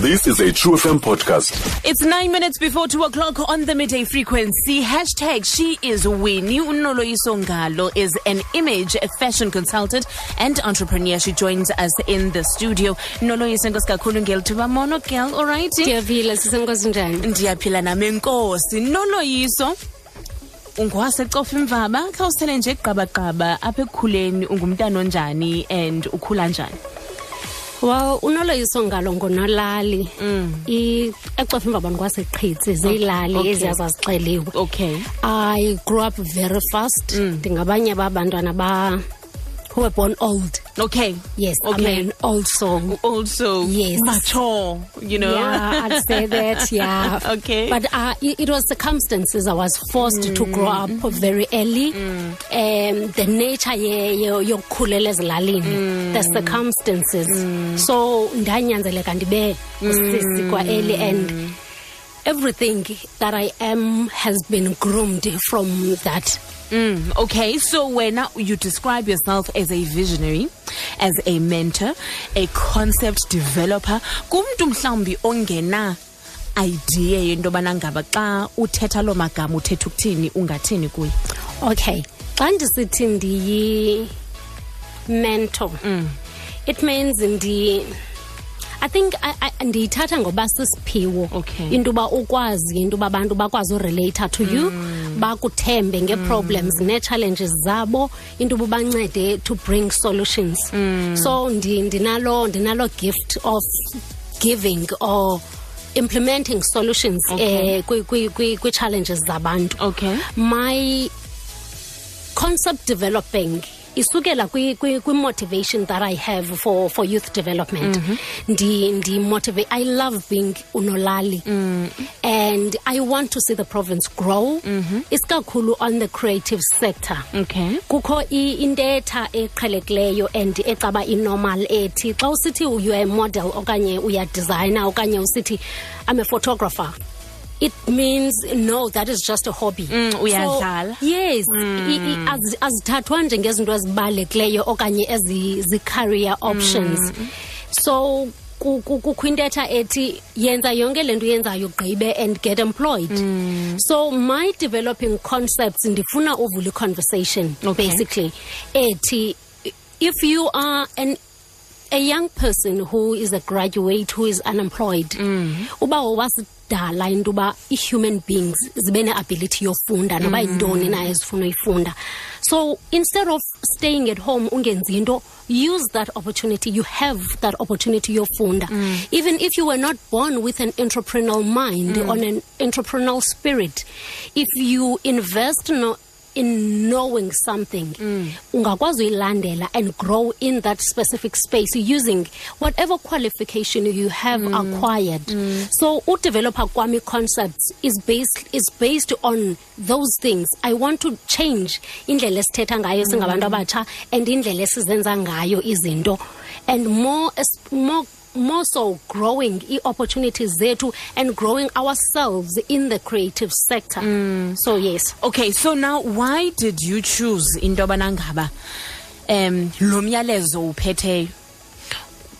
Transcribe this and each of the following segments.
This is a True FM podcast. It's nine minutes before two o'clock on the midday frequency. Hashtag she is Winnie. Unolo Isongalo is an image, a fashion consultant and entrepreneur. She joins us in the studio. Nolo Isengos kakhulu ngelithuba mono girl, all right? ndiyaphila sisenkosi njani Ndiyaphila nami enkosi. Noloyiso ungowasecofa imvaba khawusele nje gqabagqaba apha ekukhuleni ungumntana onjani and ukhula njani well unoloyiso ngalo ngonolali I- ecofa imvaba ndikwaseqhitsi ziyilali Okay. eziya zazixeliwe okay. I grew up very fast. Ndingabanye babantwana ba who were born old. Okay. Yes okay. i'm an old soul also Yes. mature you know? Yeah i'd say that yeah. Okay. but uh, it, it was circumstances i was forced to mm. grow up mm-hmm. very early. Um the nature yokukhulela ezilalini the mm. circumstances. So ndanyanzeleka ndibe usisi kwa early and everything that i am has been groomed from that Mm, okay, so when you describe yourself as a visionary, as a mentor, a concept developer, kumntu mhlawumbi ongena idea yento yobana ngaba xa uthetha loo magama uthetha ukuthini ungathini kuye? Okay xa ndisithi ndiyi mentor it means ndi I think ndiyithatha ngoba sisiphiwo. Okay. into uba ukwazi into uba abantu bakwazi urelata to you bakuthembe ngee-problems nee-challenges zabo into uba bancede to bring solutions. So ndi- ndinalo ndinalo gift of giving or implementing solutions Okay. eh, kwi- kwi-challenges zabantu. Okay. My concept developing isukela kwi, kwi, kwi motivation that i have for, for youth development. Ndi, ndi motivate i love being unolali. And i want to see the province grow. Isikakhulu on the creative sector. Okay. Kukho intetha eqhelekileyo and ecaba inormal ethi xa usithi uyoa a model okanye uyadesigner okanye usithi i'm a photographer it means no that is just a hobby. Mm, uyadlala. so, yes mm. az- azithathwa njengezinto ezibalulekileyo okanye ezi-career options. Mm. So ku- ku- kukho intetha ethi yenza yonke le nto uyenzayo ugqibe and get employed. Mm. So my developing concepts ndifuna uvula i-conversation Okay. basically ethi if you are an a young person who is a graduate who is unemployed mm. uba wasidala into yoba i-human beings zibe ne-ability yofunda noba mm. yintoni na ezifuna uyifunda. So instead of staying at home ungenzi into use that opportunity. You have that opportunity yofunda. Mm. Even if you were not born with an entrepreneurial mind or an entrepreneurial spirit if you invest no, in knowing something ungakwazi uyilandela and grow in that specific space using whatever qualification you have mm. acquired. Mm. So udeveloper kwami concepts is based is based on those things. I want to change indlela esithetha ngayo singabantu mm. abatsha and indlela esizenza ngayo izinto. And more more more so growing i-opportunities zethu and growing ourselves in the creative sector. So yes. Okay so now why did you choose into yobana ngaba um lo myalezo uphetheyo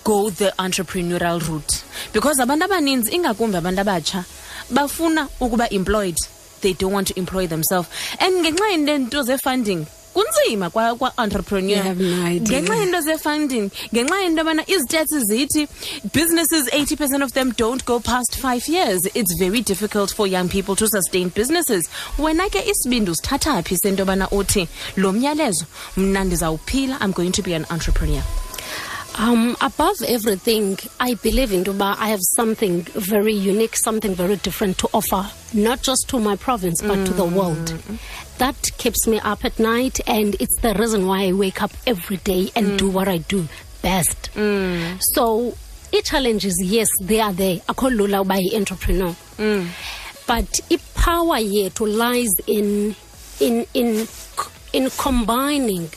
go the entrepreneurial route? Because abantu abaninzi ingakumbi abantu abatsha bafuna ukuba employed they don't want to employ themselves. And ngenxa yento ze-funding kunzima kwa-entrepreneur You have no idea. ngenxa yento ze-funding ngenxa yento yobana izitetsi zithi businesses 80% of them don't go past five years. It's very difficult for young people to sustain businesses. Wena ke isibindi usithatha phi sento yobana uthi lo myalezo mna ndizawuphila i'm going to be an entrepreneur Um, above everything, I believe in Dubai. I have something very unique, something very different to offer, not just to my province, but to the mm. world. That keeps me up at night, and it's the reason why I wake up every day and mm. do what I do best. Mm. So, i challenges, yes, they are there. Akolula by entrepreneur. But i power yethu lies in in in in combining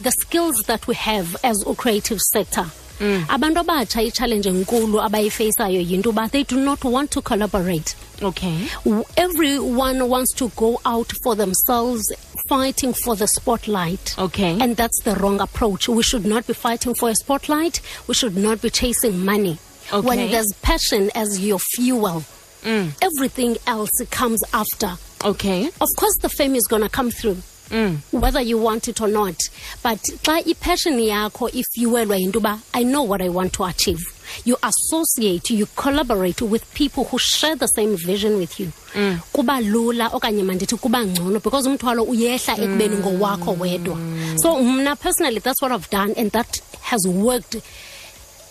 the skills that we have as a creative sector. Abantu abatsha i-challenge enkulu abayifeyisayo yinto uba they do not want to collaborate. Okay. Everyone wants to go out for themselves fighting for the spotlight. Okay. and that's the wrong approach. We should not be fighting for a spotlight. We should not be chasing money. Okay. when there's passion as your fuel Mm. everything else comes after. Okay. Of course the fame is going to come through Mm. whether you want it or not but xa ipassion yakho ifuelwa yinto uba i know what i want to achieve you associate you collaborate with people who share the same vision with you Mm. kuba lula okanye mandithi kuba ngcono because umthwalo uyehla ekubeni Mm. ngowakho wedwa so mna personally that's what i've done and that has worked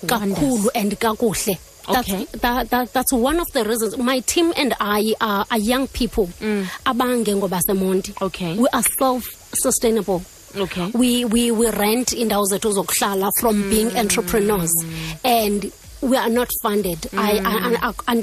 kakhulu and kakuhle that's, Okay. that, that, that's one of the reasons my team and i are, are young people Mm. Okay. we are self-sustainable Okay. we, we, we rent indawo zethu zokuhlala from Mm. being entrepreneurs and we are not funded I, Mm. I, I,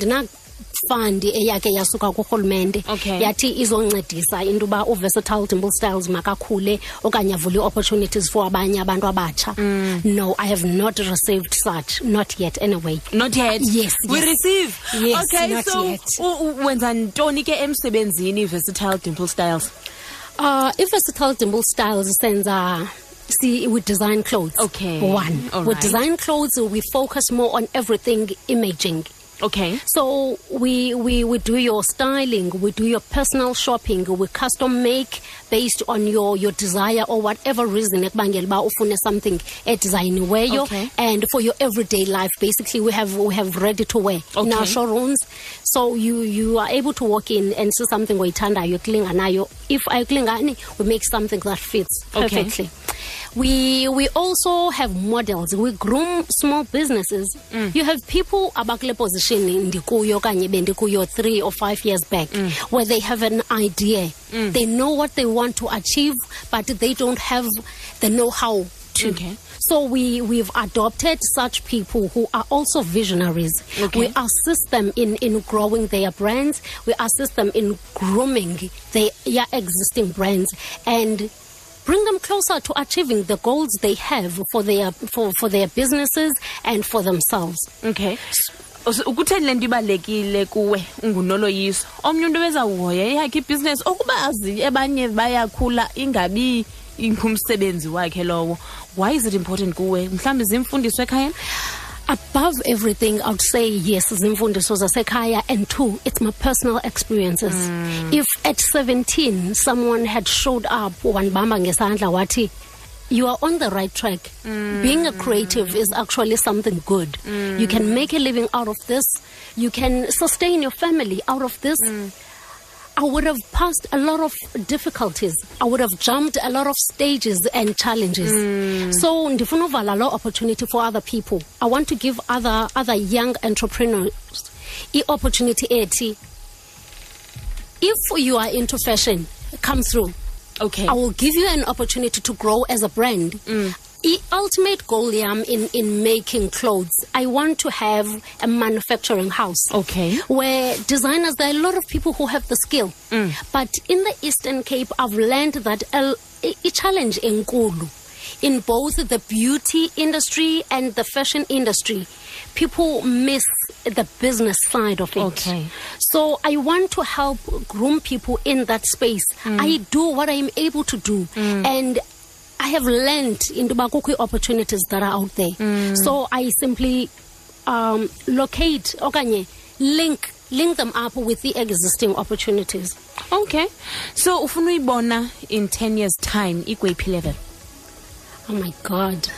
fund eyakhe yasuka kurhulumente. Okay. yathi izoncedisa into uba uversatile dimple styles makakhule okanye avule opportunities for abanye abantu abatsha. Mm. no i have not received such. Not yet anyway. Not yet? Yes, we receive? Yes, okay not so yet. wenza ntoni ke emsebenzini versatile dimple styles? Uh, i-versatile dimple styles senza see we design clothes. Okay, one. All we right. design clothes we focus more on everything imaging okay. So we, we we do your styling we do your personal shopping we custom make based on your your desire or whatever reason. Ekubangela uba ufune something edizayiniweyo Okay. and for your everyday life basically we have we have ready to wear in our showrooms. So you you are able to walk in and see something oyithandayo ekulinganayo if I ayikulingani we make something that fits Okay. We we also have models we groom small businesses Mm. you have people abakule position ndikuyo okanye bendikuyo three or five years back Mm. where they have an idea they know what they want to achieve but they don't have the know-how to Okay. so we we've adopted such people who are also visionaries Okay. we assist them in in growing their brands we assist them in grooming their existing brands and bring them closer to achieving the goals they have for their for, for their businesses and for themselves. Okay. Ukutheni le nto ibalulekile kuwe ungunoloyiso. Omnye umntu eyakhe ibhizinesi abanye bayakhula ingabi ngumsebenzi wakhe lowo. Why is it important kuwe? Mhlawumbi ekhayeni above everything i would say yes zimfundiso zasekhaya and two it's my personal experiences. Mm. If at 17 someone had showed up wanibamba ngesandla wathi you are on the right track. Mm. Being a creative is actually something good. You mm. can make a living out of this. You can sustain your family out of this I would have passed a lot of difficulties. I would have jumped a lot of stages and challenges. Hmm. So ndifuna uvala lo opportunity for other people. I want to give other other young entrepreneurs the opportunity ethi if you are into fashion, come through. okay I will give you an opportunity to grow as a brand. The ultimate goal yam in, in making clothes, I want to have a manufacturing house. Okay. Where designers, there are a lot of people who have the skill. Mm. But in the Eastern Cape, I've learned that a, a challenge in Kulu, in both the beauty industry and the fashion industry, people miss the business side of it. Okay. So I want to help groom people in that space. Mm. I do what I'm able to do. Mm. And I have learned in the Bakukui opportunities that are out there. So I simply um, locate, okanye, link, link them up with the existing opportunities. okay so ufuna uyibona in 10 years time ikweyiphi level Oh my God.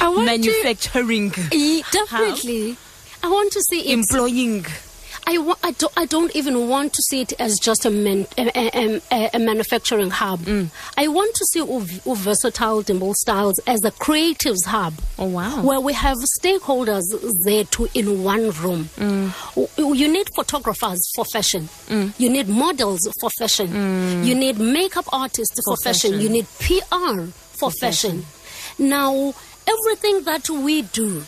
I want manufacturing to. Definitely. I want to see it. employing I, wa- I, don't, I don't even want to see it as just a, man, a, a, a, manufacturing hub. I want to see Uv- Uv Versatile Dimple Styles as a creatives hub. Oh, wow. Where we have stakeholders there too in one room. W- You need photographers for fashion. You need models for fashion. You need makeup artists for, fashion. fashion. You need PR for, fashion. Now, everything that we do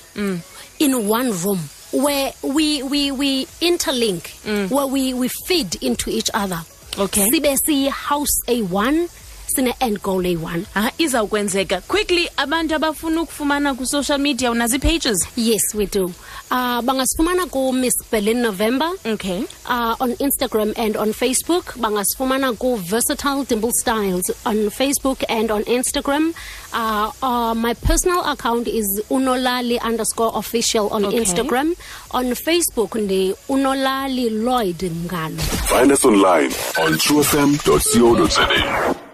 in one room where we we we interlink mm. where we we feed into each other. Okay. sibe siyi house a1 sine end goal a1 ah, izawukwenzeka. Quickly abantu abafuna ukufumana ku-social media unazi pages? Yes we do uh, bangasifumana ku miss berlin november. Okay. Uh, on instagram and on facebook. Bangasifumana ku versatile dimple styles on facebook and on instagram. Uh, uh, my personal account is unolali underscore official on Okay. instagram. On facebook ndi unolali lloyd ngalo Find us online on truefm.co.za.